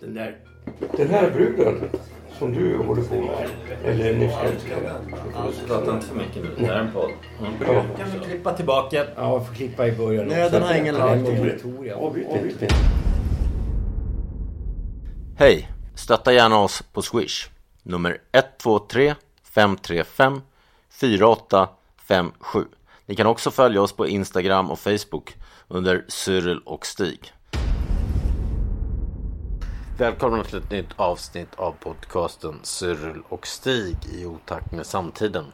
Den där. Den här bruden som du håller på med. Eller nyss älskade. Prata inte för mycket nu. Det här är en podd. Ja. Kan vi klippa tillbaka? Ja, vi får klippa i början. Nöden har ingen lag. Avbryt inte. Hej! Stötta gärna oss på Swish. Nummer 123 535 4857. Ni kan också följa oss på Instagram och Facebook under Cyril och Stig. Välkomna till ett nytt avsnitt av podcasten Cyril och Stig i otakt med samtiden.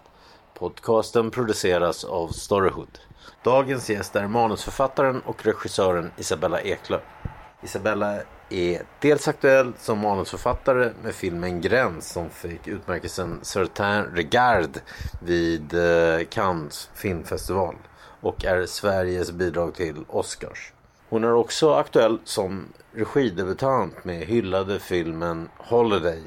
Podcasten produceras av Storyhood. Dagens gäst är manusförfattaren och regissören Isabella Eklöf. Isabella är dels aktuell som manusförfattare med filmen Gräns som fick utmärkelsen Certain Regard vid eh, Cannes filmfestival och är Sveriges bidrag till Oscars. Hon är också aktuell som regidebutant med hyllade filmen Holiday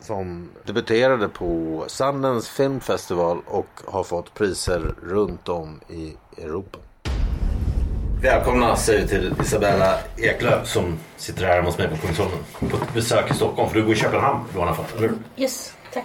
som debuterade på Sundance Film Festival och har fått priser runt om i Europa. Välkomna säger vi till Isabella Eklöf som sitter här hos mig på Kungsholmen på ett besök i Stockholm. För du bor i Köpenhamn i vanliga fall, eller hur? Yes, tack.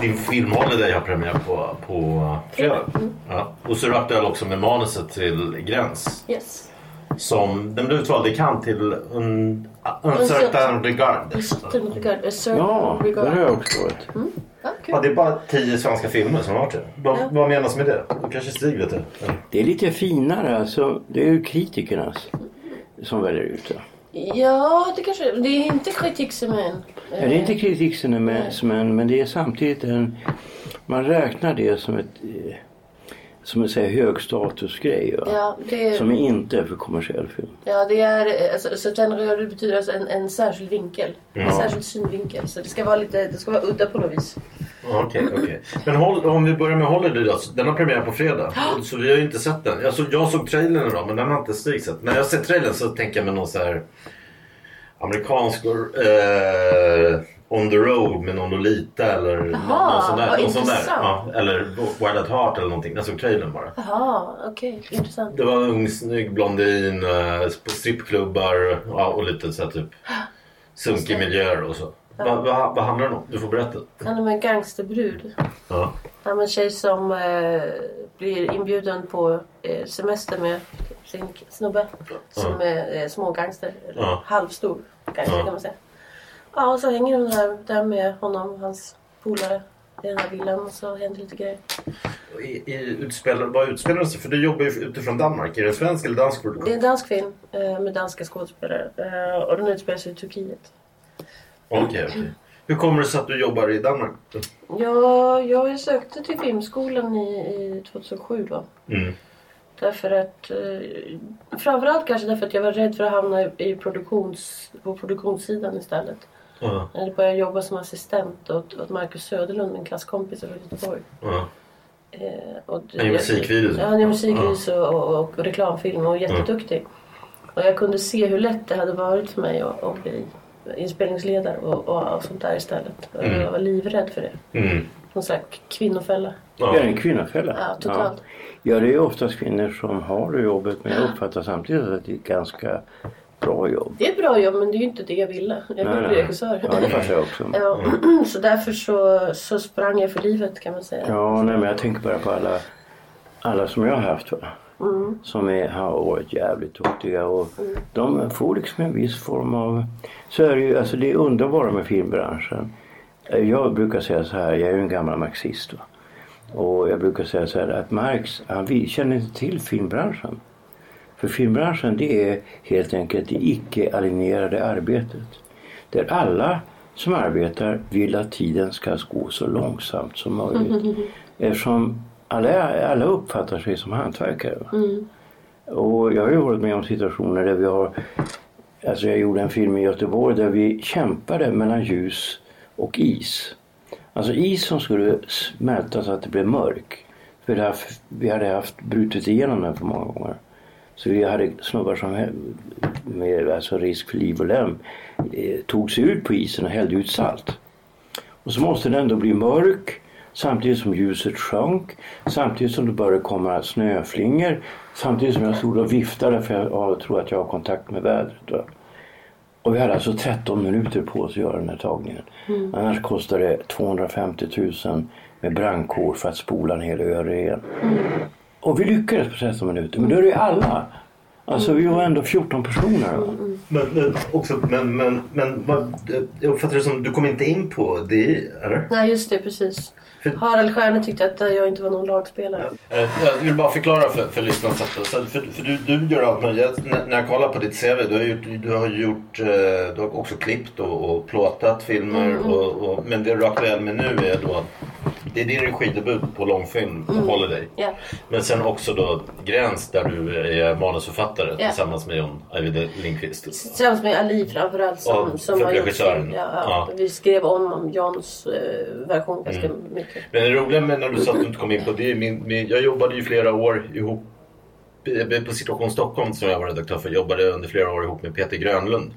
Din film Holiday har premiär på, på fredag. Ja. Och så är du aktuell också med manuset till Gräns. Yes. Som den blev utvald i Cannes till Un, Uncertain Regard. Certain regard. A certain Ja, regard. där har jag också varit. Ja, kul. Ja, det är bara tio svenska filmer som har varit det. Vad, Ja. vad menas med det? Du kanske Stig vet det? Ja. Det är lite finare alltså. Det är ju kritikernas som väljer ut det. Ja, det kanske Det är inte kritik som en... Ja, det är inte kritik som en, men det är samtidigt en... Man räknar det som ett... Som en så här, högstatusgrej. Ja, Som är inte för kommersiell film. ja, det är... Alltså, regard det betyder alltså en, en särskild vinkel. En särskild synvinkel. Så det ska vara lite... Det ska vara udda på något vis. Okej, okej. Men håll, om vi börjar med Holiday då. Den har premiär på fredag. Så vi har ju inte sett den. Jag såg, jag såg trailern idag men den har inte Stig sett. När jag ser trailern så tänker jag mig någon så här amerikansk eh, On the Road med någon Lolita eller Jaha, någon sån där. Någon sån där. Ja, eller Wild at Heart eller någonting. Jag såg trailern bara. Jaha, okej. Intressant. Det var en ung snygg blondin eh, på strippklubbar ja, och lite så här typ sunkig miljöer och så. Vad vad- vad handlar den om? Du får berätta. Han är en gangsterbrud. Ja. En tjej som eh, blir inbjuden på eh, semester med sin snubbe. Som är eh, smågangster. Eller Ja. halvstor gangster Ja. kan man säga. Ja, och så hänger hon här, där med honom och hans polare i den här villan och så händer lite grejer. I, i utspel, vad utspelar sig? För du jobbar ju utifrån Danmark. Är det en svensk eller dansk Det är produktion? en dansk film eh, med danska skådespelare eh, och den utspelar sig i Turkiet. Okej, okej. Hur kommer det sig att du jobbar i Danmark? Ja, jag sökte till filmskolan i, i 2007 då. Mm. Därför att, eh, framförallt kanske därför att jag var rädd för att hamna i produktions, på produktionssidan istället. Ja, Jag hade börjat jobba som assistent åt, åt Marcus Söderlund, min klasskompis från Göteborg. ja. Eh, och Han gör musikvideos. Ja, han gör musikvideos och, och, och reklamfilm och jätteduktig. Och jag kunde se hur lätt det hade varit för mig att, att bli inspelningsledare och, och, och sånt där istället. Och Mm. Jag var livrädd för det. Mm. Någon slags kvinnofälla. Det är Ja. en kvinnofälla. Ja, totalt. Ja. ja, det är oftast kvinnor som har det jobbet. Men jag uppfattar samtidigt att det är ganska bra jobb. Det är ett bra jobb men det är ju inte det jag ville. Jag ville bli regissör. Ja, det fattar jag också. Ja, så därför så, så sprang jag för livet kan man säga. Ja, nej, men jag tänker bara på alla, alla som jag har haft. Va? Som är, har varit jävligt duktiga och de får liksom en viss form av... Så är det ju, alltså det är underbara med filmbranschen. Jag brukar säga så här, jag är ju en gammal marxist. Va? Och jag brukar säga så här att Marx, han vi känner inte till filmbranschen. För filmbranschen det är helt enkelt det icke-alignerade arbetet. Där alla som arbetar vill att tiden ska gå så långsamt som möjligt. Eftersom alla, alla uppfattar sig som hantverkare. va? Och jag har ju varit med om situationer där vi har Alltså jag gjorde en film i Göteborg där vi kämpade mellan ljus och is. Alltså is som skulle smälta så att det blev mörk. För haft, vi hade haft brutit igenom den för många gånger. Så vi hade snubbar som med alltså risk för liv och lem eh, tog sig ut på isen och hällde ut salt. Och så måste den då bli mörk samtidigt som ljuset sjönk. Samtidigt som det började komma snöflingor. Samtidigt som jag stod och viftade för jag ja, tror att jag har kontakt med vädret. Och vi hade alltså 13 minuter på oss att göra den här tagningen. Annars kostar det 250 000 med brandkår för att spola ner öar igen. Och vi lyckades på 13 minuter. Men då är det ju alla. Alltså vi var ändå 14 personer. Men, men, också, men, men, men vad, jag uppfattar det som du kom inte in på det, eller? Nej, just det, precis. Harald Stjärne tyckte att jag inte var någon lagspelare. Eh, Jag vill bara förklara för, för lyssnarna. För, för du, du gör allt möjligt. När, jag kollar på ditt CV, du har gjort, du har gjort eh, du har också klippt och, och plåtat filmer. Och, och, men det du är aktuell med nu är då det är din regidebut på långfilm, Holiday. Ja. Men sen också då Gräns där du är manusförfattare Ja. tillsammans med John Ajvide Lindqvist. Tillsammans med Ali framförallt som, Ja, som gjort regissören. Ja, ja. Vi skrev om, om Johns eh, version ganska mycket. Men det roliga med när du sa att du inte kom in på det min, min, jag jobbade ju flera år ihop på Situation Stockholm som jag var redaktör för jobbade under flera år ihop med Peter Grönlund.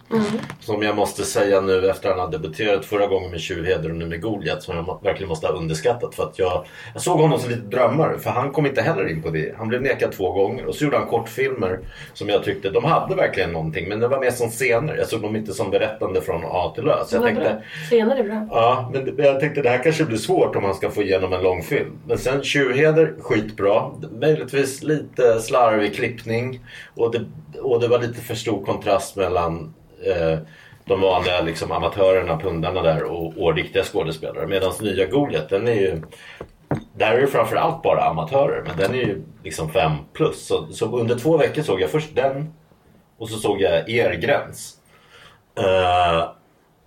Som jag måste säga nu efter att han har debuterat förra gången med Tjuvheder och nu med Goliat som jag verkligen måste ha underskattat. För att jag, jag såg honom som lite drömmare för han kom inte heller in på det. Han blev nekad två gånger och så gjorde han kortfilmer som jag tyckte, de hade verkligen någonting men det var mer som scener. Jag såg dem inte som berättande från A till Ö. Så jag tänkte. Senare är bra. Ja, men jag tänkte det här kanske blir svårt om man ska få igenom en långfilm. Men sen Tjurheder, skitbra. Möjligtvis lite slarvig klippning. Och det, och det var lite för stor kontrast mellan eh, de vanliga liksom, amatörerna, pundarna där och, och riktiga skådespelare. Medan nya Goliat, den är ju... Där är det framförallt bara amatörer, men den är ju liksom fem plus. Så, så under två veckor såg jag först den och så såg jag er gräns. Uh,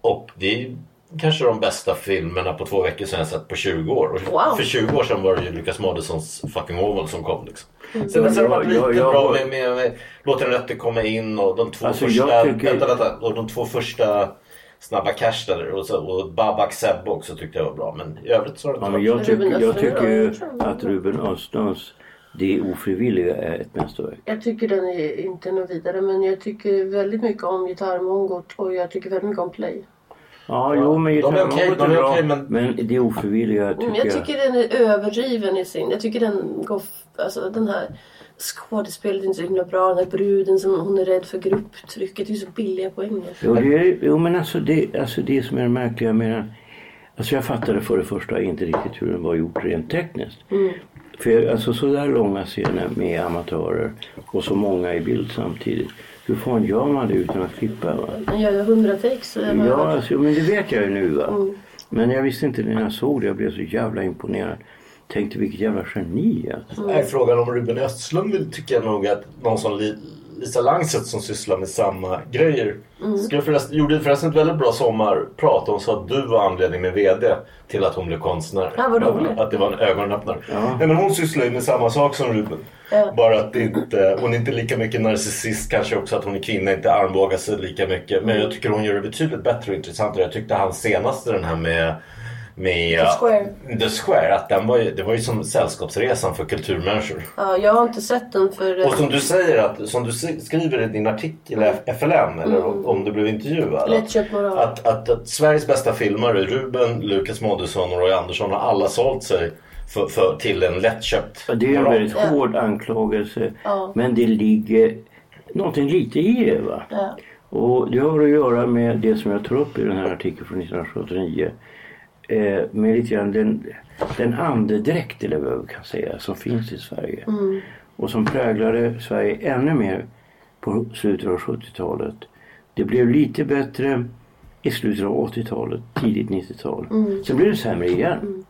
och det är kanske de bästa filmerna på två veckor sedan jag sett på 20 år. Och Wow. För 20 år sedan var det ju Lukas Moodyssons Fucking Oval som kom. Liksom. Mm. Sen har det varit lite Ja, ja, bra ja. med, med, med Låt en rätte komma in och de två Alltså, första... jag tycker- Vänta, vänta. Och de två första Snabba Cash där och, så, och Babak Sebbe också tyckte jag var bra. Men i övrigt så har det Ja, inte men varit- jag, tycker, jag tycker ju att Ruben Östlunds Det ofrivilliga är ett mästerverk. Jag tycker den är inte något vidare men jag tycker väldigt mycket om gitarrmongot och jag tycker väldigt mycket om play. Ja, jo men de är okej, gitarrmålet de är bra, okej, men- men det ofrivilliga tycker Mm, jag... jag tycker den är överdriven i sin... Jag tycker den går... Alltså den här skådespelet är inte så himla bra. Den här bruden som hon är rädd för grupptrycket. Det är ju så billiga poänger. Jo, det är, jo men alltså det, alltså det som är det märkliga med den. Alltså jag fattade för det första inte riktigt hur den var gjort rent tekniskt. För alltså sådär långa scener med amatörer och så många i bild samtidigt. Hur fan gör man det utan att klippa? Va? Den gör ju hundra takes. Ja, alltså, men det vet jag ju nu. Va? Men jag visste inte när jag såg det. Jag blev så jävla imponerad. Tänkte vilket jävla geni. Alltså. Nej, frågan om Ruben Östlund vill- tycker jag nog att någon som Lisa Langset som sysslar med samma grejer. Skrev förresten, gjorde förresten ett väldigt bra sommarprat. Hon sa att du var anledning med VD till att hon blev konstnär. Ja, vad roligt. Att det var en ögonöppnare. Ja. Nej, men hon sysslar ju med samma sak som Ruben. Ja. Bara att inte, hon är inte lika mycket narcissist. Kanske också att hon är kvinna inte armbågar sig lika mycket. Men jag tycker hon gör det betydligt bättre och intressantare. Jag tyckte hans senaste den här med med The Square. The Square, att den var ju, det var ju som sällskapsresan för kulturmänniskor. Ja, jag har inte sett den för... Och som du säger, att, som du skriver i din artikel i FLM, eller om- om du blev intervjuad. Moral. Att, att, att Sveriges bästa filmare, Ruben, Lukas Moodysson och Roy Andersson har alla sålt sig för, för, till en lättköpt Ja, Det är en väldigt Ja. hård anklagelse. Ja. Men det ligger någonting lite i det. Va? Ja. Och det har att göra med det som jag tar upp i den här artikeln från 1979. Eh, med lite grann den, den andedräkt eller vad vi kan säga som finns i Sverige. Och som präglade Sverige ännu mer på slutet av 70-talet. Det blev lite bättre i slutet av 80-talet, tidigt 90-tal. Sen blev det sämre igen.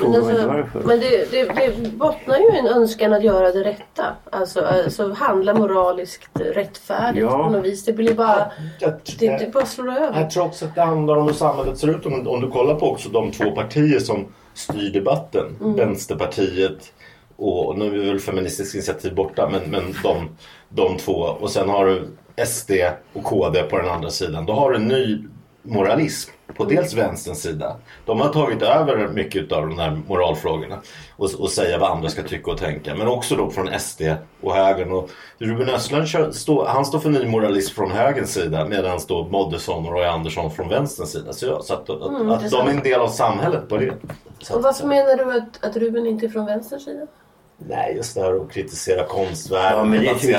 Men, alltså, men det, det, det bottnar ju i en önskan att göra det rätta. Alltså, alltså handla moraliskt rättfärdigt Ja. på något vis. Det blir bara... Jag, Det, det bara slår över. jag tror också att det handlar om hur samhället ser ut. Om, om du kollar på också de två partier som styr debatten. Vänsterpartiet och nu är väl Feministiskt initiativ borta men, men de, de två och sen har du SD och KD på den andra sidan. Då har du en ny moralism på dels vänsterns sida. De har tagit över mycket av de här moralfrågorna och, och säga vad andra ska tycka och tänka. Men också då från SD och högern. Och Ruben Östlund kör, stå, han står för ny moralism från högerns sida medan då Moddesson och Roy Andersson från vänsterns sida. Så, så att, att, Mm, att de är en del av samhället på det. Så Och varför menar du att, att Ruben inte är från vänsterns sida? Nej, just det här att kritisera konstvärlden. Ja, men det tycker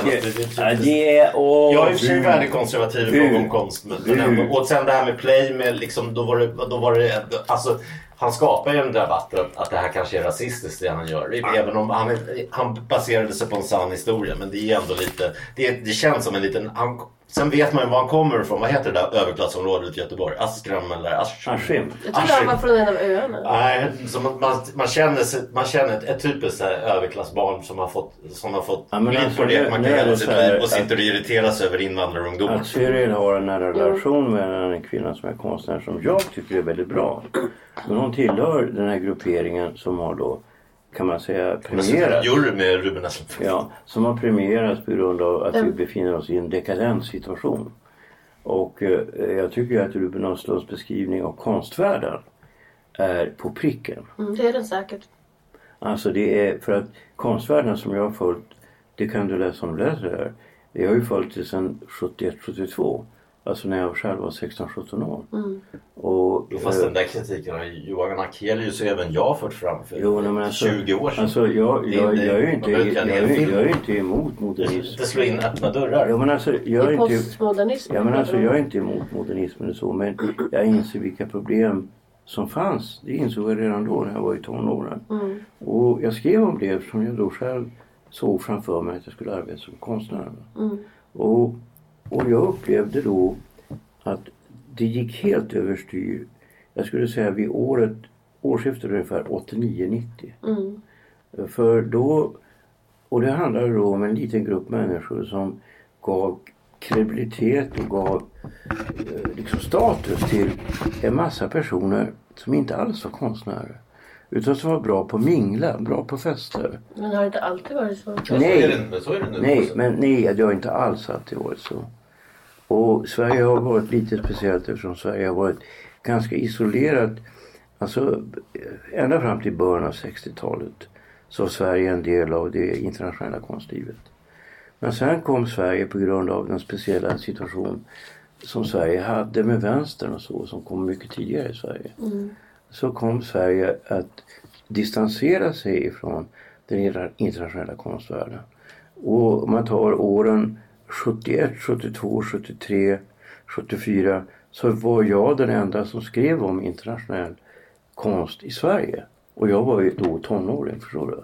jag... Åh, Jag är i och för sig värdekonservativ i fråga om konst. Men, Mm. ändå. Och sen det här med play med liksom, då var det, då var det alltså, han skapar ju en debatt att, att det här kanske är rasistiskt det han gör. Även om han, han baserade sig på en sann historia. Men det är ändå lite, det, det känns som en liten, han, sen vet man ju var han kommer ifrån. Vad heter det där överklassområdet i Göteborg? Askram eller? Askim. Jag trodde han var från en av öarna. Nej, så man, man, man känner, sig, man känner ett, ett typiskt överklassbarn som har fått, som har fått Ja, men alltså, på det man kan hela sitt liv och sitter och irriteras över invandrarungdomar. Att Cyril har en nära relation med en kvinna som är konstnär som jag tycker är väldigt bra. Men hon tillhör den här grupperingen som har då, kan man säga, premierat. jury med Ruben Östlund. Ja, som har premierats på grund av att vi Mm. befinner oss i en dekadent situation. Och eh, jag tycker ju att Ruben Östlunds beskrivning av konstvärlden är på pricken. Mm, det är den säkert. Alltså det är för att konstvärlden som jag har följt, det kan du läsa om du läser det här. Jag har ju följt det sedan 71-72. Alltså när jag själv var 16-17 år. Mm. Och, Jo, Fast eh, den där kritiken har ju Johan Akelius och även jag fört fram för Jo, nej, men alltså, 20 år sedan. Alltså jag, jag, det- jag är inte, jag, film. jag är inte emot modernism. det slår in öppna dörrar. Ja men alltså jag är inte... Ja men alltså jag är inte emot modernismen och så men jag inser vilka problem som fanns. Det insåg jag redan då när jag var i tonåren. Mm. Och jag skrev om det eftersom jag då själv såg framför mig att jag skulle arbeta som konstnär. Mm. Och, och jag upplevde då att det gick helt överstyr. Jag skulle säga vid året, årsskiftet ungefär 89-90. Mm. För då, och det handlade då om en liten grupp människor som gav kredibilitet och gav eh, liksom status till en massa personer som inte alls var konstnärer. Utan som var bra på att mingla, bra på fester. Men har det inte alltid varit så? Så Nej. är det, men så är det nu Nej, men nej, det har inte alls alltid varit så. Och Sverige har varit lite speciellt eftersom Sverige har varit ganska isolerat. Alltså ända fram till början av 60-talet så var Sverige en del av det internationella konstlivet. Men sen kom Sverige på grund av den speciella situation som Sverige hade med vänstern och så, som kom mycket tidigare i Sverige. Så kom Sverige att distansera sig ifrån den inter- internationella konstvärlden. Och om man tar åren 71, 72, 73, 74 så var jag den enda som skrev om internationell konst i Sverige. Och jag var ju då tonåring, förstår du?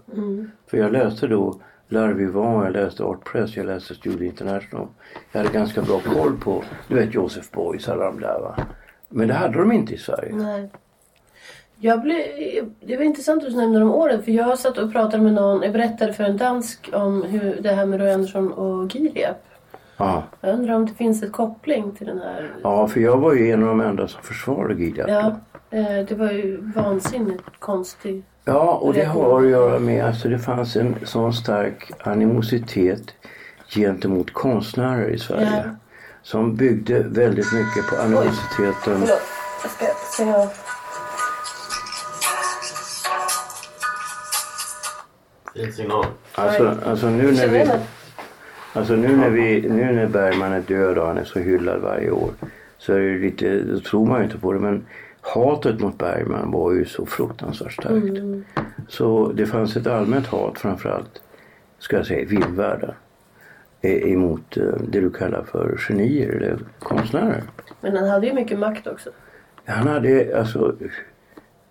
För jag läste då L'Art Vivant, jag läste Art Press, jag läste Studio International. Jag hade ganska bra koll på, du vet Joseph Beuys alla de där va. Men det hade de inte i Sverige. Nej. Jag blev, det var intressant att du nämnde de åren för jag satt och pratade med någon, jag berättade för en dansk om hur det här med Roy Andersson och Giriap. Ja. Jag undrar om det finns ett koppling till den här... ja, för jag var ju en av de enda som försvarade Gidap. Ja, eh, det var ju vansinnigt konstigt. Ja, och det har att göra med att alltså, det fanns en sån stark animositet gentemot konstnärer i Sverige. Ja. Som byggde väldigt mycket på animositeten. Jag ska av. Fin signal. Alltså, alltså, nu när vi, alltså nu när vi, nu när Bergman är död och han är så hyllad varje år. Så är det lite, då tror man ju inte på det men hatet mot Bergman var ju så fruktansvärt starkt. Så det fanns ett allmänt hat framförallt, ska jag säga, eh, Emot eh, det du kallar för genier eller konstnärer. Men han hade ju mycket makt också. Han hade alltså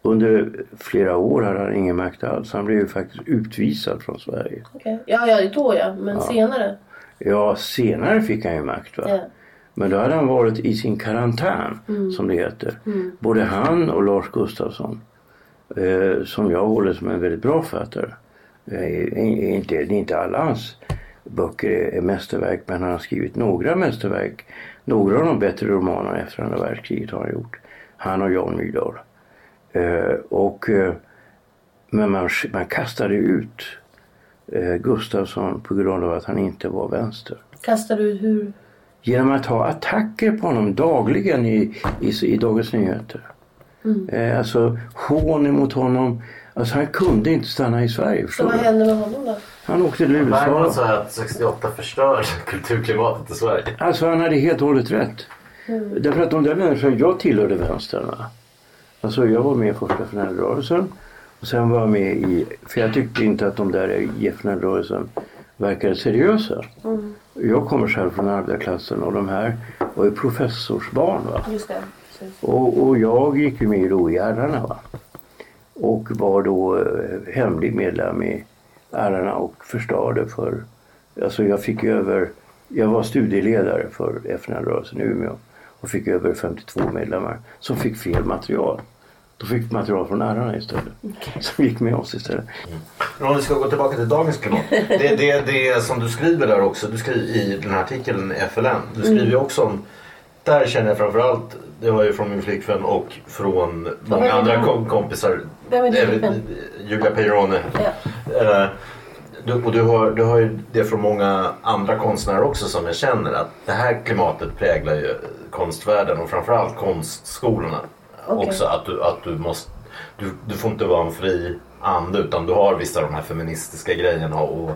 under flera år hade han ingen makt alls. Han blev ju faktiskt utvisad från Sverige. Okej. Ja, ja, då ja. Men senare. Ja, senare fick han ju makt va. Ja. Men då hade han varit i sin karantän som det heter. Både han och Lars Gustafsson. Eh, som jag håller som en väldigt bra författare. Eh, inte, inte alla hans böcker är, är mästerverk men han har skrivit några mästerverk. Några av de bättre romanerna efter andra världskriget har han gjort. Han och Jan Myrdal. Eh, och, eh, men man, man kastade ut eh, Gustafsson på grund av att han inte var vänster. Kastar du hur? Genom att ha attacker på honom dagligen i, i, i Dagens Nyheter. Eh, alltså hån emot honom. Alltså han kunde inte stanna i Sverige. Så vad du? hände med honom då? Han åkte till Bergman USA. säger att 68 förstörde kulturklimatet i Sverige. Alltså han hade helt och hållet rätt. Därför att de där människorna, jag tillhörde vänstern. va. Alltså jag var med i första FNL-rörelsen. Och sen var jag med i, för jag tyckte inte att de där i FNL-rörelsen verkade seriösa. Jag kommer själv från arbetarklassen och de här var ju professorsbarn. Va? Just det. Och, och jag gick ju med då i Ärrarna. Va? Och var då eh, hemlig medlem i Ärrarna och förstörde för... Alltså jag fick över... Jag var studieledare för FNL-rörelsen i Umeå och fick över 52 medlemmar som fick fel material. De fick material från Ärrarna istället. Som gick med oss istället. Men om vi ska gå tillbaka till dagens klimat. Det, det, det som du skriver där också, du skriver i den här artikeln i FLN. Du skriver ju också om, där känner jag framförallt, det var ju från min flickvän och från många vem är andra kom, kompisar. Vem är din? Julia Peirone. Ja. Du, och du har, du har ju det från många andra konstnärer också som jag känner att det här klimatet präglar ju konstvärlden och framförallt konstskolorna. Okej. Också att du, att du måste, du, du får inte vara en fri ande utan du har vissa av de här feministiska grejerna och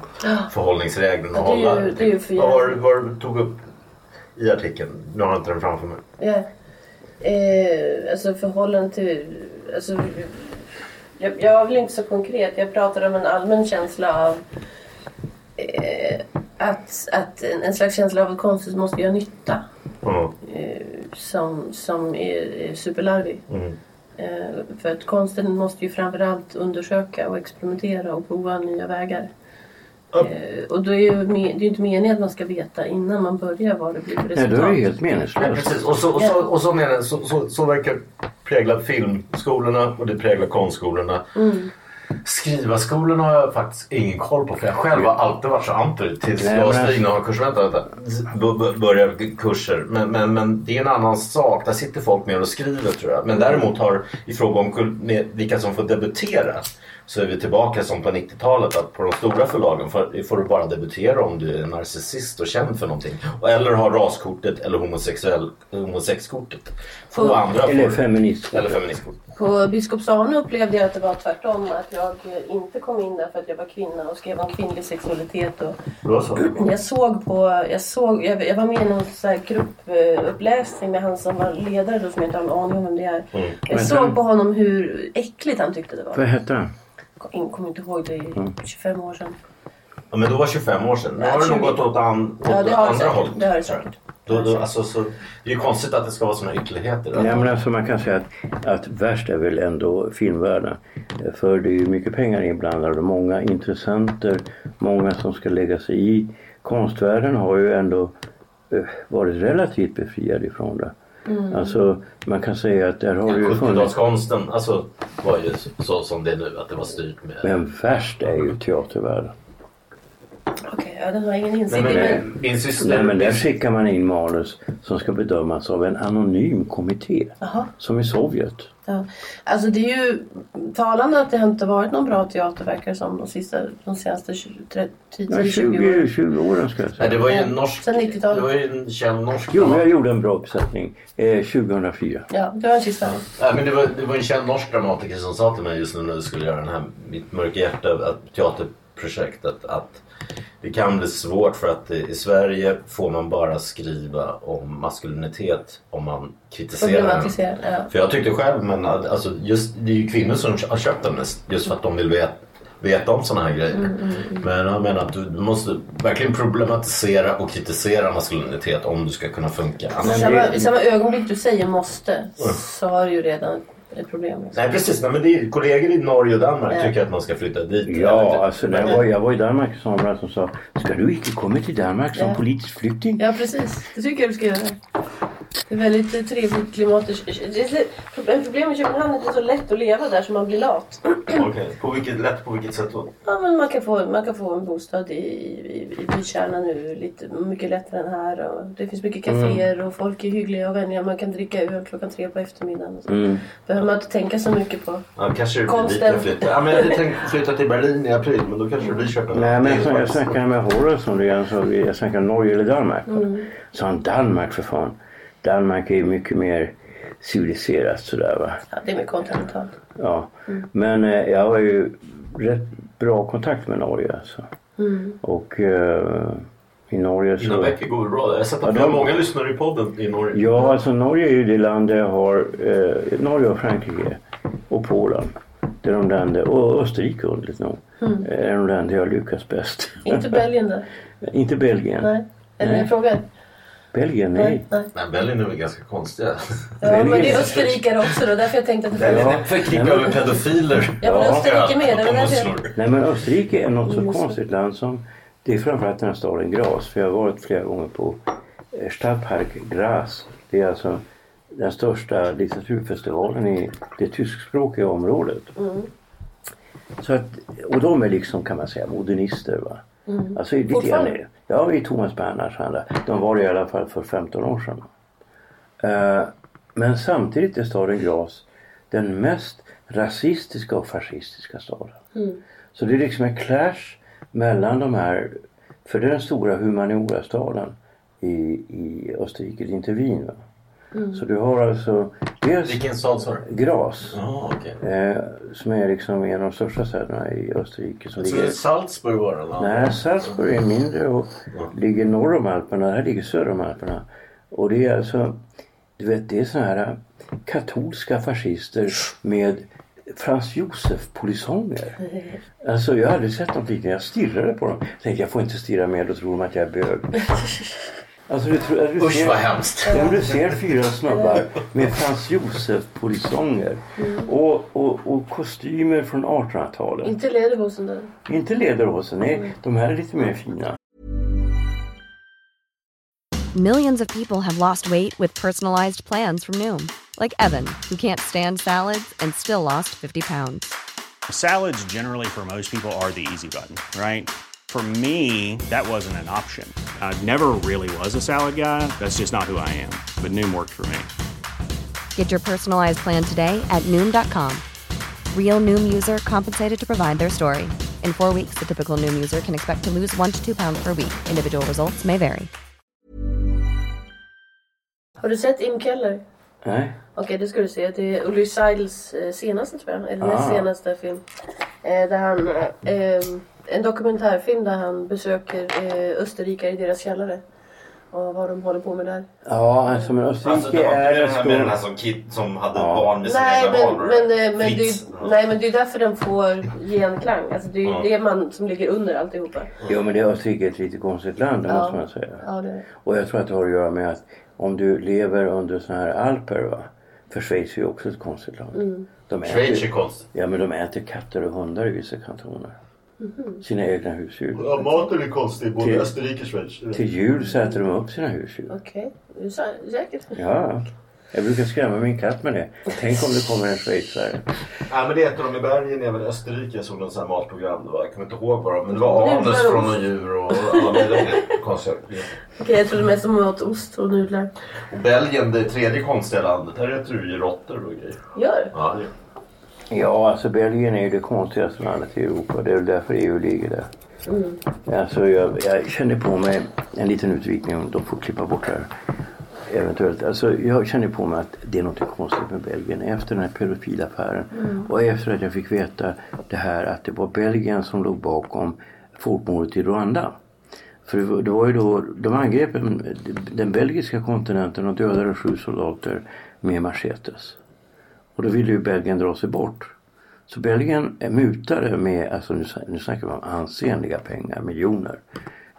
förhållningsreglerna Ja, att ju- hålla. det är ju för Vad vad du tog upp i artikeln? Nu har jag inte den framför mig. Ja. Eh, alltså förhållande till... Alltså, jag, jag var väl inte så konkret. Jag pratade om en allmän känsla av eh, att, att en, slags känsla av att konsten måste göra nytta. Mm. Eh, som, som är, superlarvig. Mm. Eh, för att konsten måste ju framförallt undersöka och experimentera och prova nya vägar. Ja. Eh, och då är ju, me- det är ju inte meningen att man ska veta innan man börjar vad det blir för Nej, resultat. då är det helt Nej, meningslöst. precis. Och så, och så, och så, menar så, så, så verkar prägla filmskolorna och det präglar konstskolorna. Skrivarskolorna har jag faktiskt ingen koll på för jag själv har alltid varit så anti tills Nej, jag och Stig har kurs, vänta, vänta, b- b- börjar kurser. Men, men, men det är en annan sak. Där sitter folk mer och skriver tror jag. Men däremot har i fråga om vilka som får debutera så är vi tillbaka som på 90-talet att på de stora förlagen får, får du bara debutera om du är narcissist och känd för någonting. Och, eller har raskortet eller homosexuell, homosexkortet. Två På- andra Eller får, feminist. eller feministkort. På Biskopsarne upplevde jag att det var tvärtom. Att jag inte kom in där för att jag var kvinna och skrev om kvinnlig sexualitet. Och så. jag såg på, jag, såg, jag, jag var med i någon så här gruppuppläsning med han som var ledare då som jag inte har en aning om vem det är. Mm. Jag såg på honom hur äckligt han tyckte det Vad var. hette han? Jag kommer inte ihåg det i 25 år sedan. Ja, men då var 25 år sedan. Nu Ja, har det nog 20. gått åt, an, åt Ja, det har det andra hållet. Det har det säkert. Då, då, alltså, så, det är ju konstigt att det ska vara såna ytterligheter. Nej, men alltså man kan säga att, att värst är väl ändå filmvärlden. För det är ju mycket pengar inblandade och många intressenter, många som ska lägga sig i. Konstvärlden har ju ändå eh, varit relativt befriad ifrån det. Alltså man kan säga att där har det ju funnits... 70-talskonsten alltså, var ju så, så som det är nu, att det var styrt med... Men värst är ju teatervärlden. Okej, ja, den har ingen Nej, insikt men, i. eh, Men... min syster... Nej men där skickar man in manus som ska bedömas av en anonym kommitté. Jaha. Som i Sovjet. Ja. Alltså det är ju talande att det inte varit någon bra teater verkar som de, sista, de senaste 20, 30, Ja, 10, 20 20, åren. 20 åren ska jag säga. Nej, det var ju en norsk... Sen 90-talet. Det var ju en känd norsk... Jo, jag gjorde en bra uppsättning eh, 2004. Ja, det var den sista. Nej, men det, var, det var en känd norsk dramatiker som sa till mig just nu när vi skulle göra den här Mitt mörka hjärta att teaterprojektet att det kan bli svårt för att i Sverige får man bara skriva om maskulinitet om man kritiserar den. Ja. För jag tyckte själv, men alltså just, det är ju kvinnor som har köpt den just för att de vill veta, veta om sådana här grejer. Mm, Men jag menar att du, måste verkligen problematisera och kritisera maskulinitet om du ska kunna funka. I samma, samma ögonblick du säger måste så har du ju redan ett problem. Liksom. nej precis, nej, men det är, kollegor i Norge och Danmark Ja. tycker att man ska flytta dit. Ja, alltså när jag var, jag var i Danmark i somras och sa Ska du inte komma till Danmark som Ja. politisk flykting? Ja, precis. Det tycker jag du ska göra. Det är väldigt trevligt klimat. Det är- Men problemet är att Köpenhamn är inte så lätt att leva där så man blir lat. Okej, på vilket, lätt på vilket sätt då? Ja, men man, kan få, man kan få en bostad i, i, i bykärnan nu lite mycket lättare än här. Och det finns mycket kaféer och folk är hyggliga och vänliga. Man kan dricka öl klockan tre på eftermiddagen. Och så. Mm. behöver man inte tänka så mycket på. Ja, kanske det Konsten. flytta. Ja, men jag hade tänkt flytta till Berlin i april men då kanske det blir Köpenhamn. Nej men Det jag, snackade med Horace om det jag snackade Norge eller Danmark. Så han Danmark för fan. Danmark är ju mycket mer civiliserat sådär va. Ja, det är mer kontinentalt. Ja. Men eh, jag har ju rätt bra kontakt med Norge alltså. Och eh, i Norge Dina så... böcker går bra. Jag har sett Ja, att har de- många lyssnare i podden i Norge. Ja, alltså Norge är ju det land där jag har eh, Norge och Frankrike och Polen. Det är de länder, och Österrike underligt nog. Är de länder jag lyckas bäst. Inte Belgien där. Inte Belgien. Nej. Är det Nej. Belgien, nej. nej. Men Berlin är väl ganska konstiga? Ja, men det Belgien. är österrikare också då. Därför jag tänkte att det var... är förknippad med pedofiler. Ja, men Ja. Österrike med. Det var. Nej men Österrike är något så Mm, så. konstigt land som Det är framförallt den här staden Graz. För jag har varit flera gånger på eh, Stadtpark Graz. Det är alltså den största litteraturfestivalen i det tyskspråkiga området. Så att, och de är liksom kan man säga modernister. Va? Alltså, lite grann, ja, i Thomas Bernhards anda. De var det i alla fall för 15 år sedan. Eh, men samtidigt är staden Graz den mest rasistiska och fascistiska staden. Så det är liksom en clash mellan de här, för det är den stora humaniora-staden i, i Österrike, det är inte Wien. Va? Så du har alltså dels Vilken stad sa du? Graz Ja, okej. eh, som är liksom en av de största städerna i Österrike. Som Så ligger... Salzburg var det? Nej, Salzburg är mindre och ligger norr om Alperna. Det här ligger söder om Alperna. Och det är alltså, du vet det är såna här katolska fascister med Frans Josef-polisonger. Alltså jag har aldrig sett något liknande. Jag stirrade på dem. Jag tänkte jag får inte stirra mer, då tror de att jag är bög. Alltså du, tror, du Usch ser, vad hemskt. Ja, du ser fyra snubbar med Frans Josef-polisonger. Och, och, och kostymer från 1800-talet. Inte lederhosen där. Inte lederhosen, nej. De här är lite mer fina. Millions of people have lost weight with personalized plans from Noom, like Evan, who can't stand salads and still lost 50 pounds. Salads, generally, for most people, are the easy button, right? For me, that wasn't an option. I never really was a salad guy. That's just not who I am. But Noom worked for me. Get your personalized plan today at Noom.com. Real Noom user compensated to provide their story. In four weeks, the typical Noom user can expect to lose one to two pounds per week. Individual results may vary. Har du sett Im Keller? Nej. Okej, det ska du se. Det är Ulrich Seidels eh, senaste tror jag. Eller Ah. senaste film. Eh, där han, eh, en dokumentärfilm där han besöker eh, Österrikare i deras källare. Och vad de håller på med där. Ja, alltså men Österrike Alltså, det var är den här med den här som, kid, som hade Ja. barn med sina Nej egna men, men, eh, men, det, nej men det är därför den får genklang. Alltså det är ju Ja. det man som ligger under alltihopa. Jo men det är Österrike ett lite konstigt land, det Ja. måste man säga. Ja, det, Och jag tror att det har att göra med att om du lever under sådana här alper va. För Schweiz är ju också ett konstigt land. Mm. De Schweiz är konstigt. ja men de äter katter och hundar i vissa kantoner. Mhm. Sina egna husdjur. Ja, maten är konstig både i Till- Österrike och Schweiz. Till jul så äter de upp sina husdjur. Okej, är du sä- säker? Ja. Jag brukar skrämma min katt med det. Tänk om det kommer en schweizare. Nej men det äter de i bergen även i Österrike. Jag såg någon sån här matprogram. Det var, jag kommer inte ihåg vad. Men det var anus från ost. någon djur och alla möjliga konstiga. Okej, jag trodde mest de åt ost och nudlar. Och Belgien, det tredje konstiga landet. Här äter du ju råttor och grejer. Gör? Ja, det Ja, alltså Belgien är ju det konstigaste landet i Europa. Det är väl därför EU ligger där. Alltså jag, jag känner på mig en liten utvikning om de får klippa bort det här. Eventuellt. Alltså jag känner på mig att det är något konstigt med Belgien efter den här pedofilaffären. Och efter att jag fick veta det här att det var Belgien som låg bakom folkmordet i Rwanda. För det var, det var ju då, de angrep den belgiska kontinenten och dödade sju soldater med machetes. Och då ville ju Belgien dra sig bort. Så Belgien mutade med, alltså nu, nu snackar vi om ansenliga pengar, miljoner.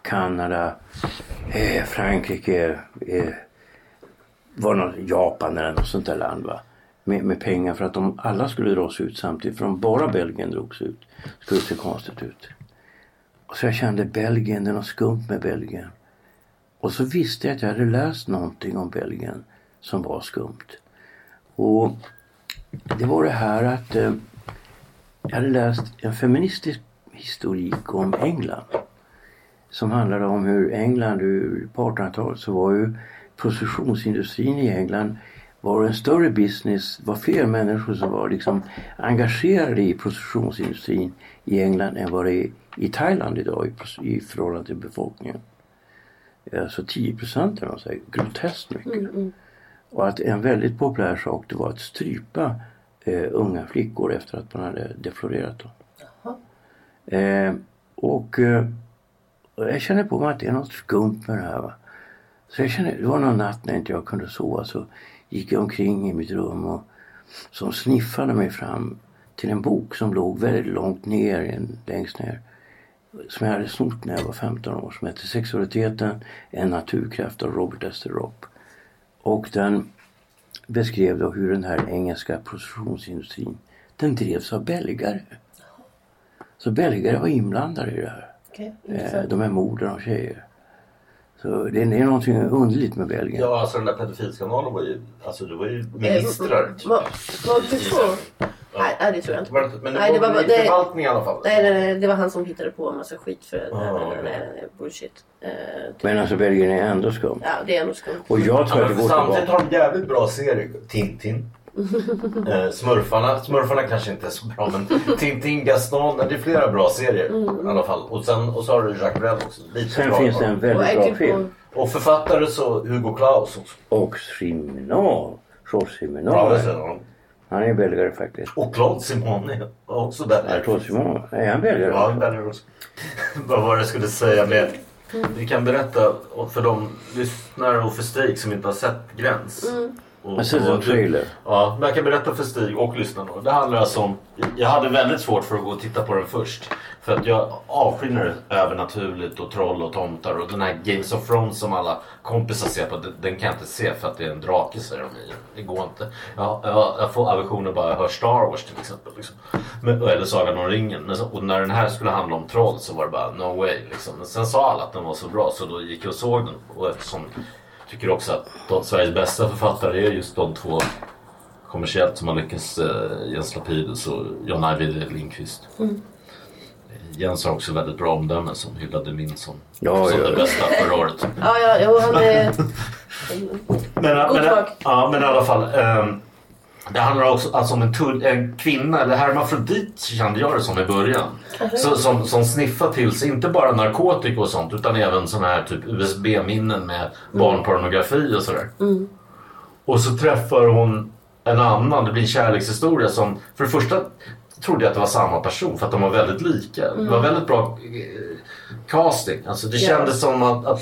Kanada, eh, Frankrike, eh, var något, Japan eller något sånt där land va. Med, med pengar för att de alla skulle dras ut samtidigt. För om bara Belgien drogs ut skulle det se konstigt ut. Och så jag kände Belgien, det är något skumt med Belgien. Och så visste jag att jag hade läst någonting om Belgien som var skumt. Och det var det här att eh, jag hade läst en feministisk historik om England. Som handlade om hur England hur på 1800-talet så var ju prostitutionsindustrin i England var en större business, var fler människor som var liksom engagerade i prostitutionsindustrin i England än vad det är i Thailand idag i, i förhållande till befolkningen. Alltså 10 procent eller något groteskt mycket. Mm, mm. Och att en väldigt populär sak det var att strypa eh, unga flickor efter att man hade deflorerat dem. Eh, och eh, jag känner på mig att det är något skumt med det här. Va? Så jag känner, det var någon natt när inte jag kunde sova så gick jag omkring i mitt rum och som sniffade mig fram till en bok som låg väldigt långt ner, längst ner. Som jag hade snott när jag var 15 år som hette Sexualiteten, en naturkraft av Robert Ester Ropp. Och den beskrev då hur den här engelska prostitutionsindustrin den drevs av belgare. Så belgare var inblandade i det här. Okej, Eh, de här morden av tjejer. Så det är, någonting underligt med Belgien. Ja, alltså den där pedofilskandalen var ju, alltså det var ju ministrar. Eh, typ. Vad vad? Nej, nej, det tror jag inte. Var det Men det Nej, var, det var bara- i det- alla fall? Nej, nej, nej, det var han som hittade på en massa skit för Ah, nej, nej, nej, nej, bullshit. Eh, Men alltså Belgien är ändå skum. ja, det är nog skumt. Och jag Ja, tror att det går samtidigt har de jävligt bra serier. Tintin. eh, Smurfarna. Smurfarna kanske inte är så bra men Tintin, Gaston. Det är flera bra serier i alla fall. Och, sen, och så har du Jacques Brel också. Lite Sen bra. finns det en Och väldigt bra ägg film. Och författare så Hugo Claus också. Och Siminal. Georges Ja, Han är belgare faktiskt. Och Claude Simon är också där. Ja, Georges Siminal. Är han belgare? Ja, en belgare också. Vad var det jag skulle säga med... Vi kan berätta för de lyssnare och för Stig som inte har sett Gräns. Och, en och- trailer. Ja, men jag kan berätta för Stig och lyssnarna. Det handlar alltså om... Jag hade väldigt svårt för att gå och titta på den först. För att jag avskyr övernaturligt och troll och tomtar och den här Games of Thrones som alla kompisar ser på. den- Den kan jag inte se för att det är en drake säger de i. Det går inte. Jag, jag, jag får aversioner bara jag hör Star Wars till exempel. Liksom. Men, eller Sagan om ringen. Men och när den här skulle handla om troll så var det bara no way. Liksom. Men sen sa alla att den var så bra så då gick jag och såg den. Och eftersom tycker också att de, Sveriges bästa författare är just de två kommersiellt som har lyckats. Eh, Jens Lapidus och John Ajvide Lindqvist. Jens har också väldigt bra omdömen som hyllade min som, Ja, som ja, det bästa förra året. Ja, ja, han är... Men, God men, talk. ja, men i alla fall. ehm, det handlar också alltså om en, tull, en kvinna, eller hermafrodit kände jag det som i början. Så, som, som sniffar till sig inte bara narkotika och sånt utan även såna här typ USB-minnen med barnpornografi och sådär. Och så träffar hon en annan, det blir en kärlekshistoria som för det första trodde jag att det var samma person för att de var väldigt lika. Det var väldigt bra eh, casting. Alltså det kändes som att, att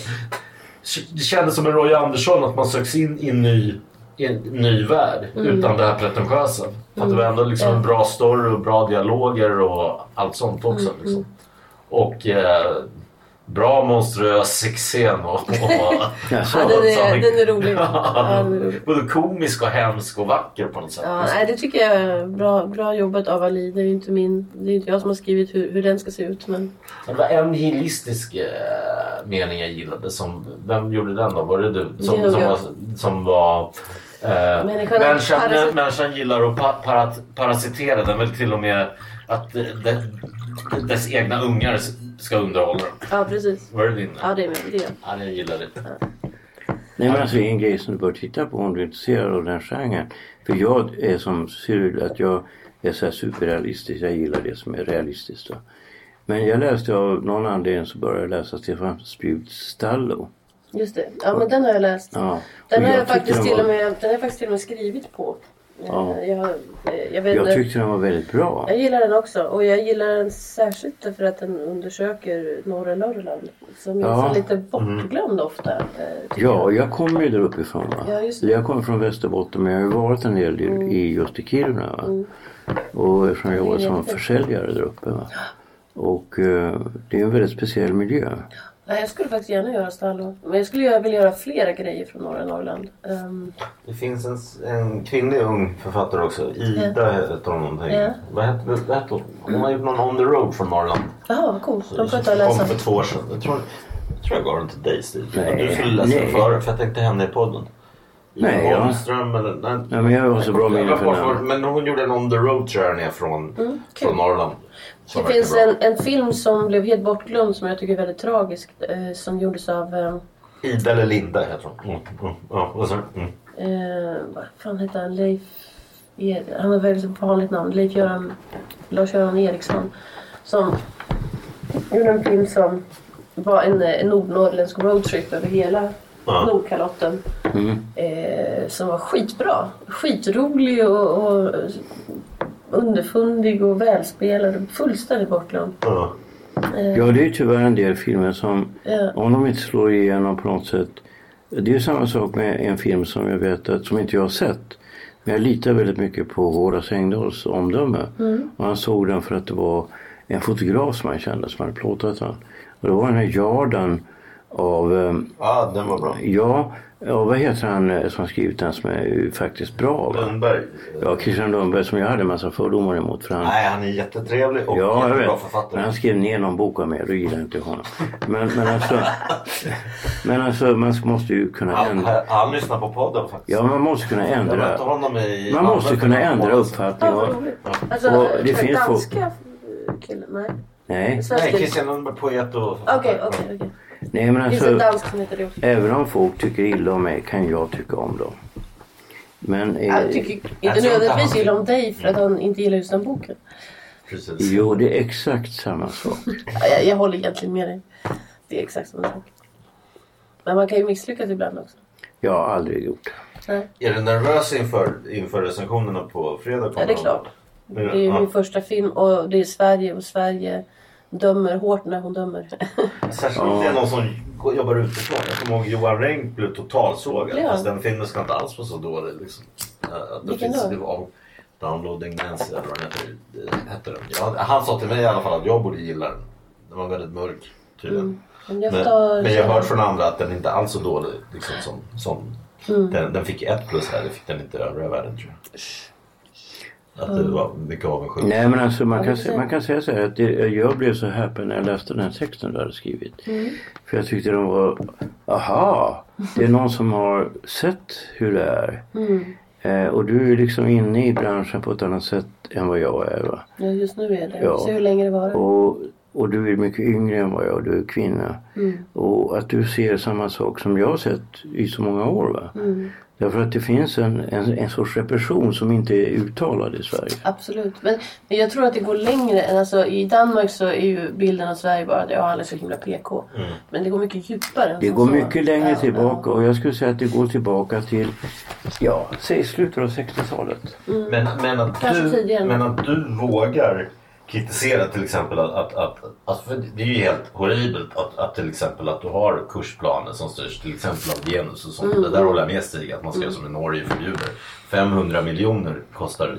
det kändes som en Roy Andersson att man söks in i en ny, i en ny värld utan det här pretentiösa. För att det var ändå liksom en bra story och bra dialoger och allt sånt också. Liksom. Och eh, bra monstruös sexscen och, och? Ja, den, är, den är rolig. Ja, både komisk och hemsk och vacker på något sätt. Ja, nej, det tycker jag är bra, bra jobbat av Ali. Det är ju inte, min, det är inte jag som har skrivit hur, hur den ska se ut. Men Det var en nihilistisk eh, mening jag gillade. Som, vem gjorde den då? Var det du? Det Som, gjorde som jag. var, som var eh, Människan- människan, parasit- människan gillar att pa, parat, parasitera. Den vill till och med att det, dess egna ungar ska underhålla dem. ja, precis. Var det din? Ja, det är är. Ja, jag gillar det. Nej men alltså en grej som du bör titta på om du är intresserad av den genren. För jag är som Cyril att jag är så här superrealistisk. Jag gillar det som är realistiskt. Då. Men jag läste av någon anledning så började jag läsa Stefan Spjuts Stallo. Just det. Ja, men den har jag läst. Ja. Den har jag, tyckte faktiskt den till var- och med, den har jag faktiskt till och med skrivit på. Ja. Eh, Jag, jag, vet, Jag tyckte den var väldigt bra. jag gillar den också och jag gillar den särskilt därför att den undersöker norra Norrland som är Ja. så lite bortglömd ofta. eh, Ja, jag. jag kommer ju där uppifrån. Va? Ja, just det. Mm. Jag kommer från Västerbotten men jag har ju varit en del i, i just i Kiruna. Va? Och eftersom jag jobbar som försäljare där uppe. Va? Och eh, det är en väldigt speciell miljö. Nej, jag skulle faktiskt gärna göra Stallo. Men jag skulle vilja göra flera grejer från norra Norrland. Ehm, Det finns en, en kvinnlig ung författare också. Ida heter hon någonting. Ja. Vad hette hon? Hon har gjort någon On the Road från Norrland. Jaha, vad coolt. De får jag Kom läsa. för två år sedan. Jag tror jag, tror jag gav den till dig Stig. Du skulle läsa den före för jag tänkte henne i podden. Nej, ja. Holmström eller... Nej, Ja, men jag har så bra Jag minne för namn. Men hon gjorde en on the road journey från, från Norrland. Som Det finns en, en film som blev helt bortglömd som jag tycker är väldigt tragisk. Eh, som gjordes av... Eh, Ida eller Linda heter hon. Mm, mm, ja? Mm. eh, vad fan heter han? Leif... Han har väldigt vanligt namn. Leif-Göran... Lars-Göran Eriksson. Som gjorde en film som var en, en nordnorrländsk roadtrip över hela Ja. Nordkalotten. Mm. Eh, som var skitbra. Skitrolig och, och underfundig och välspelad. och Fullständigt bortglömd. Ja. Ja, det är tyvärr en del filmer som, Ja. om de inte slår igenom på något sätt. Det är samma sak med en film som jag vet att, som inte jag har sett. Men jag litar väldigt mycket på Horace Engdahls omdöme. Och han såg den för att det var en fotograf som han kände som hade plåtat den. Och det var den här Jarden av, ehm, ja, den var bra. ja, ja vad heter han eh, som har skrivit den som är ju faktiskt bra va? Lundberg. Ja, Christian Lundberg som jag hade en massa fördomar emot. För han, Nej, han är jättetrevlig och Ja, jag jättebra vet. författare. Men han skrev ner någon bok av mig då gillade jag inte honom. Men, men, alltså, men alltså man måste ju kunna Han, ändra. han, han lyssnar på podden faktiskt. Ja, man måste kunna Jag ändra. honom i... Man måste kunna ändra uppfattning. Och. Alltså, Och det finns folk- danska killen? Nej. nej. Christian Lundberg, poet och Okej, okej, okej. Nej, men Det finns en alltså. dansk som heter det också. Även om folk tycker illa om mig kan jag tycka om dem. Men eh, Jag tycker inte nödvändigtvis illa om dig för att han inte gillar just den boken. Precis. jo, det är exakt samma sak. Ja, Jag, jag håller egentligen med dig. Det är exakt samma sak. Men man kan ju misslyckas ibland också. Jag har aldrig gjort det. Nej. Är du nervös inför, inför recensionerna på fredag? Ja, det är klart. Det är ju Ja. min första film och det är Sverige och Sverige dömer hårt när hon dömer. Särskilt om det är någon som jobbar utifrån. Jag kommer ihåg Johan Renck blev totalsågad. Ja. Fast den filmen ska inte alls vara så dålig. Liksom. Uh, det Vilken finns då? det var Downloading Nancy eller vad den heter. Den. Ja, han sa till mig i alla fall att jag borde gilla den. Den var väldigt mörk tydligen. Men jag Men, tar... men jag har hört från andra att den inte alls är så dålig. Liksom, som, som, Mm. den, den fick ett plus här. Det fick den inte i övriga världen tror jag. Att det var mycket avundsjuka. Nej men alltså man kan, det sä- ser- man kan säga så här att det, jag blev så häpen när jag läste den här texten du hade skrivit. För jag tyckte de var, aha, det är någon som har sett hur det är. Eh, och du är liksom inne i branschen på ett annat sätt än vad jag är. Va? Ja, just nu är det. Ja. Ser hur länge det varar. Och, och du är mycket yngre än vad jag och du är kvinna. Och att du ser samma sak som jag har sett i så många år. Va? Därför att det finns en, en, en sorts repression som inte är uttalad i Sverige. Absolut. Men, men jag tror att det går längre än alltså I Danmark så är ju bilden av Sverige bara att ja, alla är så himla PK. Men det går mycket djupare. Det så. går mycket längre Ja, tillbaka och jag skulle säga att det går tillbaka till, ja, säg slutet av 60-talet. Men, men, att Kanske du, tidigare. men att du vågar kritisera till exempel att, att, att, för det är ju helt horribelt att, att till exempel att du har kursplaner som styrs till exempel av genus och sånt. Det där håller jag med Stig att man ska göra som i Norge förbjuder. 500 miljoner kostar,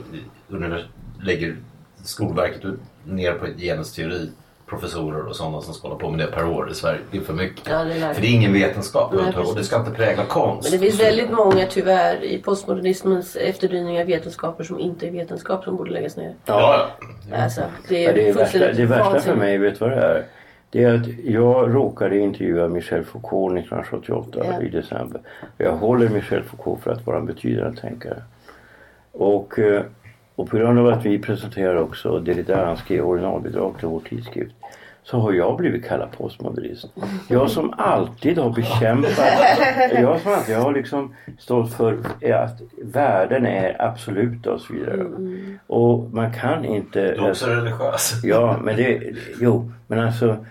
lägger Skolverket ut ner på genusteori professorer och sådana som ska hålla på med det per år i Sverige. Det är för mycket. Ja, det är för det är ingen vetenskap Nej, och det ska inte prägla konst. Men det finns väldigt många tyvärr i postmodernismens efterdyningar vetenskaper som inte är vetenskap som borde läggas ner. Ja, Alltså, det Ja, är, det, är värsta, det värsta för mig, vet du vad det är? Det är att jag råkade intervjua Michel Foucault 1978 Ja. i december. Jag håller Michel Foucault för att vara en betydande tänkare. Och, eh, och på grund av att vi presenterar också Derrida, han skrev originalbidrag till vår tidskrift. Så har jag blivit kallad postmodernist. Jag som alltid har bekämpat, jag som alltid har liksom stått för att världen är absoluta och så vidare. Och man kan inte... Du är också religiös. Ja, men det, jo, men alltså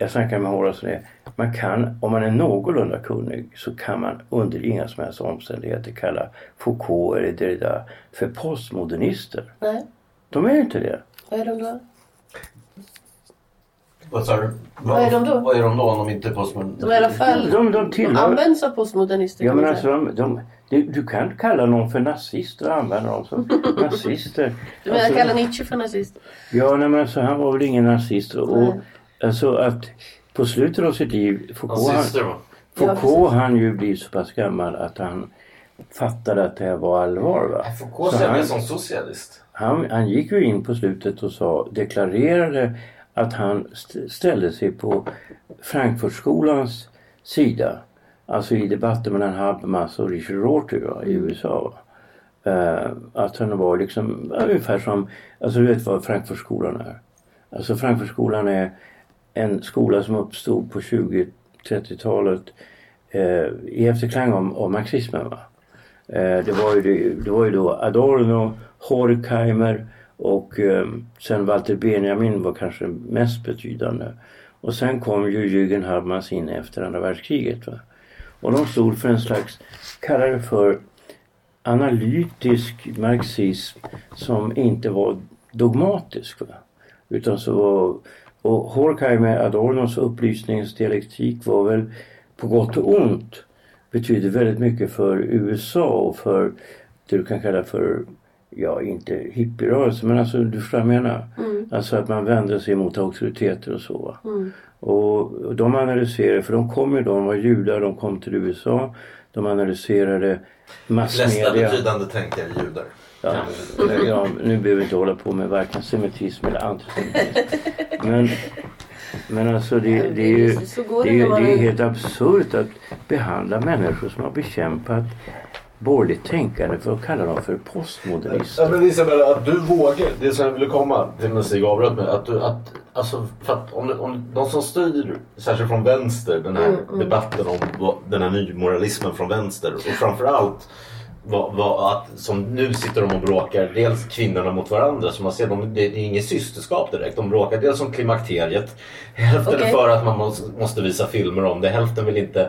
jag snackar med Horace om det. Man kan, om man är någorlunda kunnig så kan man under inga som helst omständigheter kalla Foucault eller Derrida för postmodernister. Nej, De är inte det. vad är de då? Vad sa du? Vad är de då? Vad är de då om de inte är postmodernister? De är i alla fall... De, de De tillhör... används av postmodernister Ja men alltså de, de, du, du kan kalla någon för nazist och använda dem som nazister. Du menar Alltså- kalla Nietzsche för nazist? Ja, nej, men alltså, han var väl ingen nazist. Och, och, Nej. Alltså att på slutet av sitt liv, Foucault, han, Nazister va? Ja, Foucault han ju blir så pass gammal att han fattade att det här var allvar. Va? Foucault Så ser han, som socialist. han, han gick ju in på slutet och sa, deklarerade att han st- ställde sig på Frankfurtskolans sida. alltså i debatten mellan Habermas och Richard Rorty va, i USA. Eh, att han var liksom ungefär som, alltså du vet vad Frankfurtskolan är. Alltså Frankfurtskolan är en skola som uppstod på 20-30-talet eh, i efterklang av, av marxismen. Va? Eh, det, var ju, det var ju då Adorno, Horkheimer och eh, sen Walter Benjamin var kanske mest betydande. Och sen kom ju Jürgen Habermas in efter andra världskriget. Va? Och de stod för en slags, kallade det för analytisk marxism som inte var dogmatisk. Va? Utan så var, och Horkheimer, Adornos upplysningsdialektik var väl på gott och ont betydde väldigt mycket för USA och för det du kan kalla för, ja inte hippierörelsen men alltså du förstår vad jag menar. Mm. Alltså att man vände sig mot auktoriteter och så. Mm. Och, och de analyserade, för de kom ju då, de var judar, de kom till USA. De analyserade Flesta massmedia. betydande tänkare judar. Ja, ja, nu behöver vi inte hålla på med varken semitism eller antisemitism. Men, men alltså det, det är ju det är, det är helt absurt att behandla människor som har bekämpat borgerligt tänkande för att kalla dem för Ja, postmodernister. men Isabella, att du vågar, det som jag ville komma till när Stig avbröt mig. Att du, att, alltså, för att om, om de som styr, särskilt från vänster, den här debatten om den här nymoralismen från vänster och framförallt vad, vad, att, som nu sitter de och bråkar, dels kvinnorna mot varandra, som man ser, de, det, är inget systerskap direkt. De bråkar dels om klimakteriet, hälften är för att man måste, visa filmer om det, hälften vill inte,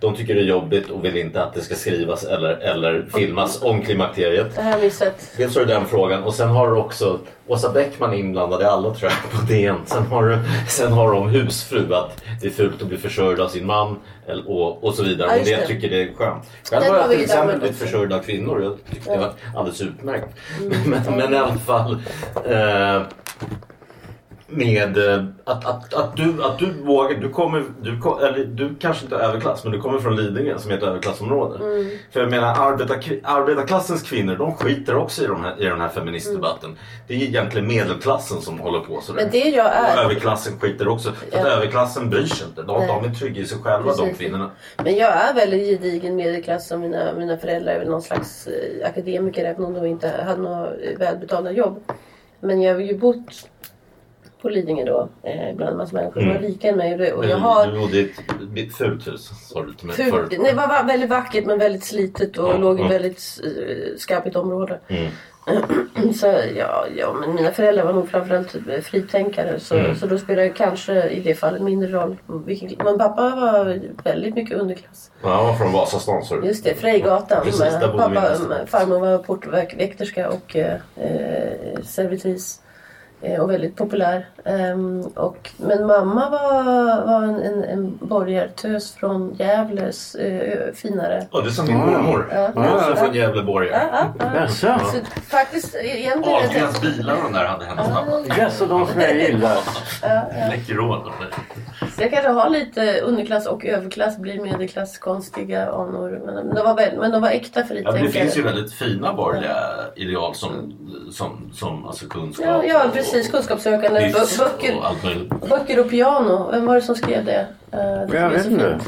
de tycker det är jobbigt och vill inte att det ska skrivas eller, eller filmas om klimakteriet. Det här har vi sett. Dels har du den frågan och sen har du också Åsa Bäckman inblandad i alla tror jag på DN. Sen har sen har om husfru att det är fult att bli försörjd av sin man och, och så vidare. Ja, och det det. tycker det är skönt. Själv har jag till exempel blivit försörjd av kvinnor. Jag tyckte det Ja. var alldeles utmärkt. Mm. Men, men i alla fall eh, med eh, att, att, att, du, att du vågar, du kommer, du, eller du kanske inte är överklass men du kommer från Lidingö som är ett överklassområde. Mm. För jag menar arbetar, arbetarklassens kvinnor de skiter också i, de här, i den här feministdebatten. Det är egentligen medelklassen som håller på sådär. Men det jag Och är. överklassen skiter också. För att Ja. överklassen bryr sig inte. De, de är trygga i sig själva de Precis. kvinnorna. Men jag är väldigt gedigen medelklass och mina, mina föräldrar är väl någon slags eh, akademiker även om de inte hade några välbetalda jobb. Men jag har ju bott på Lidingö då eh, bland en massa människor som var rikare än mig och, det, och jag har Du bodde i ett, fult hus sa du till mig förut. Nej, det var va- väldigt vackert men väldigt slitet och Ja, låg i ett väldigt uh, skarpigt område. Mm. så ja, ja, men mina föräldrar var nog framförallt eh, fritänkare så, Mm. så då spelade det kanske i det fallet mindre roll. Vilken, men pappa var väldigt mycket underklass. Ja, han var från Vasastan sa du. Just det, Frejgatan. Precis, pappa, farmor var portväkterska och eh, eh, servitris. Eh, och väldigt populär. Ehm, och, men mamma var, var en, en, en borgartös från Gävles eh, finare. Ja, det är som min mormor. Ja. Hon är också från Gävleborg. Ja, ja, ja. Faktiskt egentligen... Ahlgrens bilar de där hade hennes mamma. Jaså, de som jag gillar. Läkerol. Jag kanske har lite underklass och överklass, blir medelklass, konstiga anor. Men de var, väl, men de var äkta Ja, fritänkare. det finns ju väldigt fina borgerliga ideal som, som, som alltså kunskap. Ja, ja och- precis. Kunskapssökande. och hyfs bö- Böcker, och böcker och piano. Vem var det som skrev det? Eh, det Jag vet inte.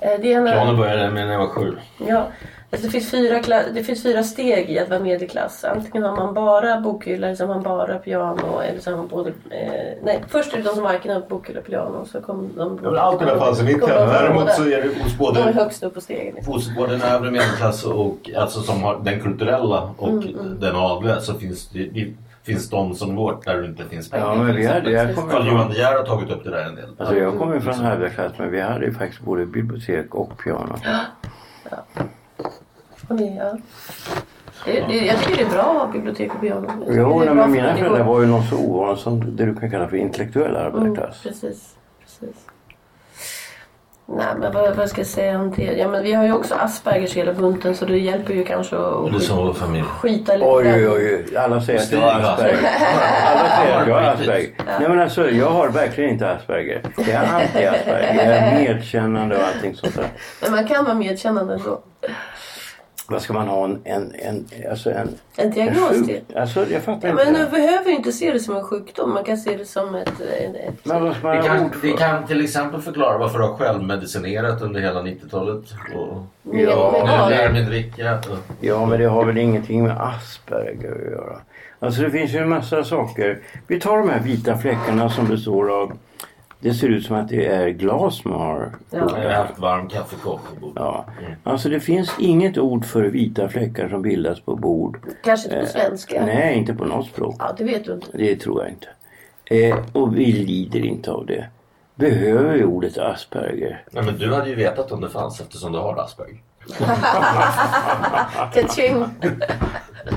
Eh, Det, är en, Piano började med när jag var sju. ja, alltså det, finns fyra, kla- det finns fyra steg i att vara medelklass. Antingen har man bara bokhylla, eller så har man bara piano. Eller så har man både, eh, nej, först är det de som varken har bokhylla och piano. Så kom de, Ja, allt i alla fall så mitt hem. de Däremot så är det hos De är både, högst upp på stegen. liksom. hos både den övre medelklass och alltså som har den kulturella och Mm, den adliga så finns det, det finns de som vårt där det inte finns pengar. Ja, men till vi hade, exempel. jag kommer Carl Johan De Geer har tagit upp det där en del. alltså jag kommer från arbetarklass men vi hade ju faktiskt både bibliotek och piano. Och det, ja. det, det, jag tycker det är bra att ha bibliotek och piano. Jo, nej, men mina föräldrar var ju något så ovanligt som det du kan kalla för intellektuell Mm, arbetarklass. precis, precis. Nej men vad, vad ska jag säga om det? Ja men vi har ju också Aspergers hela bunten så det hjälper ju kanske att är som vår familj. skita lite. Oj, oj, oj. Alla säger att jag har Asperger. Alla säger att jag har Asperger. Nej men alltså, jag har verkligen inte Asperger. Jag är anti-Asperger. Jag är medkännande och allting sånt där. Men man kan vara medkännande ändå. Vad ska man ha en, en, en, alltså en, En diagnos sjuk- till. Alltså jag fattar Ja, inte. men du behöver inte se det som en sjukdom. Man kan se det som ett... ett, ett Men vad ska man Vi kan, vi kan till exempel förklara varför du har självmedicinerat under hela 90-talet. Och Ja, dricka. Ja, men det har väl ingenting med Asperger att göra. Alltså det finns ju en massa saker. Vi tar de här vita fläckarna som består av... Det ser ut som att det är glas man har. Ja. Jag har haft varm kaffekopp på bordet. Ja. Alltså det finns inget ord för vita fläckar som bildas på bord. Kanske inte på svenska. Eh, Nej, inte på något språk. Ja, det vet du inte. Det tror jag inte. Eh, och vi lider inte av det. Behöver vi ordet Asperger? Nej, men du hade ju vetat om det fanns eftersom du har Asperger. Kaching. Vi slutar där. Ett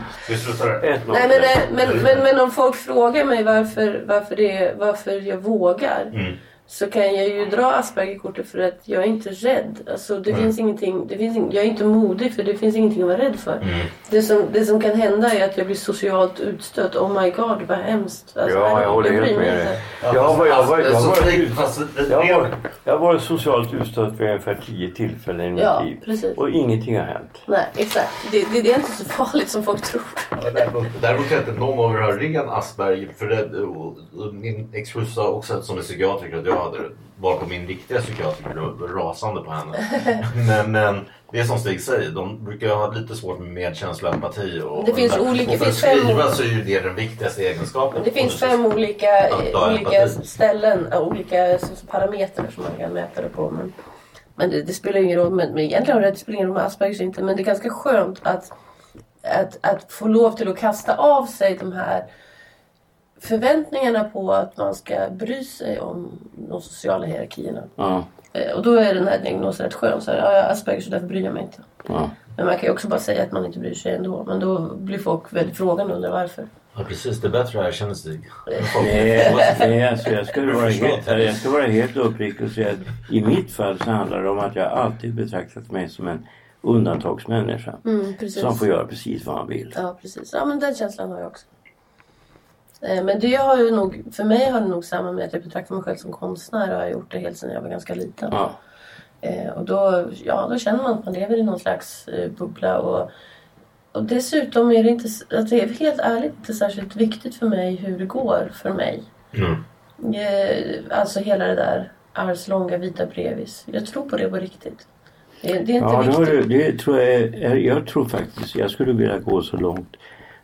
Nej, men, eh, men, men, men om folk frågar mig varför, varför, det, varför jag vågar. Mm. Så kan jag ju dra Aspergerkortet för att jag är inte rädd. Alltså, det Mm. finns ingenting, det finns ing, jag är inte modig för det finns ingenting att vara rädd för. Mm. Det, som, det som kan hända är att jag blir socialt utstött. Oh my god vad hemskt. Alltså, Ja, jag håller helt med inte. dig. Jag har varit- socialt utstött vid ungefär tio tillfällen i mitt Ja, liv. precis. Och ingenting har hänt. Nej, exakt. Det, det, det är inte så farligt som folk tror. Däremot tror jag inte någon av er har ren Asperger. För det, och, och min exfru sa också att som är psykiatriker att jag hade det. Var på min riktiga psykiatriker och var rasande på henne. Men, men det är som Stig säger, de brukar ha lite svårt med medkänsla och empati. Och, Det finns och, olika- och för finns fem- skriva så är ju det den viktigaste egenskapen. Det finns fem olika, olika ställen, olika parametrar som man kan mäta det på. Men, men det, det spelar ingen roll. Men, men egentligen det spelar ingen roll med Aspergers inte. Men det är ganska skönt att, att, att få lov till att kasta av sig de här förväntningarna på att man ska bry sig om de sociala hierarkierna. Ja, Eh, Och då är den här diagnosen rätt skön. Så här, ja, jag har Asperger så därför bryr jag mig inte. ja. Men man kan ju också bara säga att man inte bryr sig ändå. Men då blir folk väldigt frågande och undrar varför. Ja precis, det är bättre att erkänna Stig. Nej, nej alltså jag, ska vara helt, jag ska vara helt uppriktig och säga att i mitt fall så handlar det om att jag alltid betraktat mig som en undantagsmänniska. Mm. Som får göra precis vad han vill. Ja, precis. Ja, men den känslan har jag också. Eh, Men det har ju nog, för mig har det nog samma med att jag betraktar mig själv som konstnär och har gjort det helt sedan jag var ganska liten. Ja. Eh, Och då, ja, då känner man att man lever i någon slags eh, bubbla. Och, och dessutom är det inte, att det är helt ärligt inte särskilt viktigt för mig hur det går för mig. Mm. Alltså hela det där arvslånga vita brevis. Jag tror på det på riktigt. Det, det är inte Ja, det, viktigt. du, det tror jag, är, jag tror faktiskt, jag skulle vilja gå så långt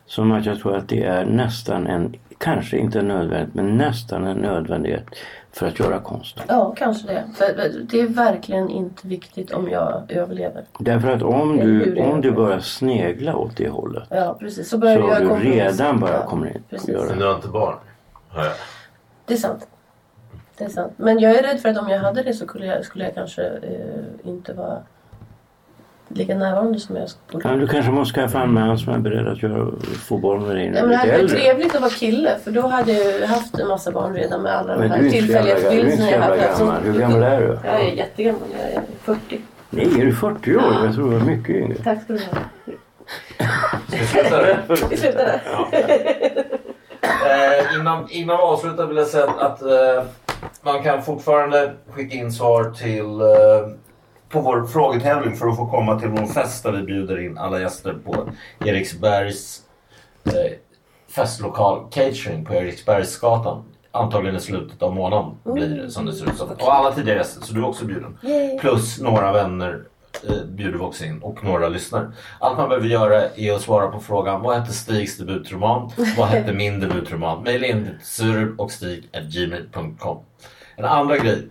som att jag tror att det är nästan en, kanske inte nödvändigt, men nästan en nödvändighet för att göra konst. Ja, kanske det. För det är verkligen inte viktigt om jag överlever. Därför att om du, om du börjar snegla åt det hållet Ja, precis. Så börjar så jag har du redan börjat Ja, komma in precis. göra Men du har inte barn? Det är sant. Det är sant. Men jag är rädd för att om jag hade det så skulle jag, skulle jag kanske eh, inte vara lika närvarande som jag borde. Ja, du kanske måste skaffa en man som är beredd att göra, få barn med dig när Ja, men det är hade varit trevligt att vara kille för då hade jag ju haft en massa barn redan med alla de Men här du är inte så jävla, tillfälliga du är inte så förbindelserna jag hade. gammal. Hur gammal är du? Jag är jättegammal. Jag är 40. Nej, är du 40 år? Jag tror du var mycket yngre. Tack ska du ha. Vi sluta där? Vi slutar där. Eh, innan, innan vi avslutar vill jag säga att, att eh, man kan fortfarande skicka in svar till eh, på vår frågetävling för att få komma till vår fest där vi bjuder in alla gäster på Eriksbergs eh, festlokal catering på Eriksbergsgatan. Antagligen i slutet av månaden blir det som det ser ut som. Och alla tidigare gäster, så du är också bjuden. Plus några vänner eh, bjuder vi också in och några lyssnare. Allt man behöver göra är att svara på frågan vad hette Stigs debutroman? Vad hette min debutroman? Maila in till surul och stig gmail.com. En andra grej.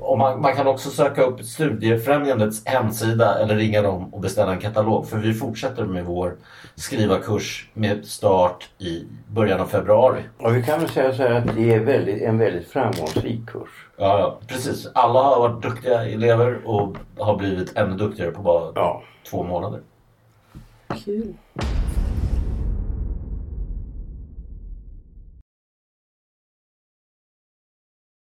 Och man, man kan också söka upp Studiefrämjandets hemsida eller ringa dem och beställa en katalog. För vi fortsätter med vår skrivarkurs med start i början av februari. Och vi kan väl säga så här att det är väldigt, en väldigt framgångsrik kurs. Ja, ja, precis. Alla har varit duktiga elever och har blivit ännu duktigare på bara Ja. två månader. Kul.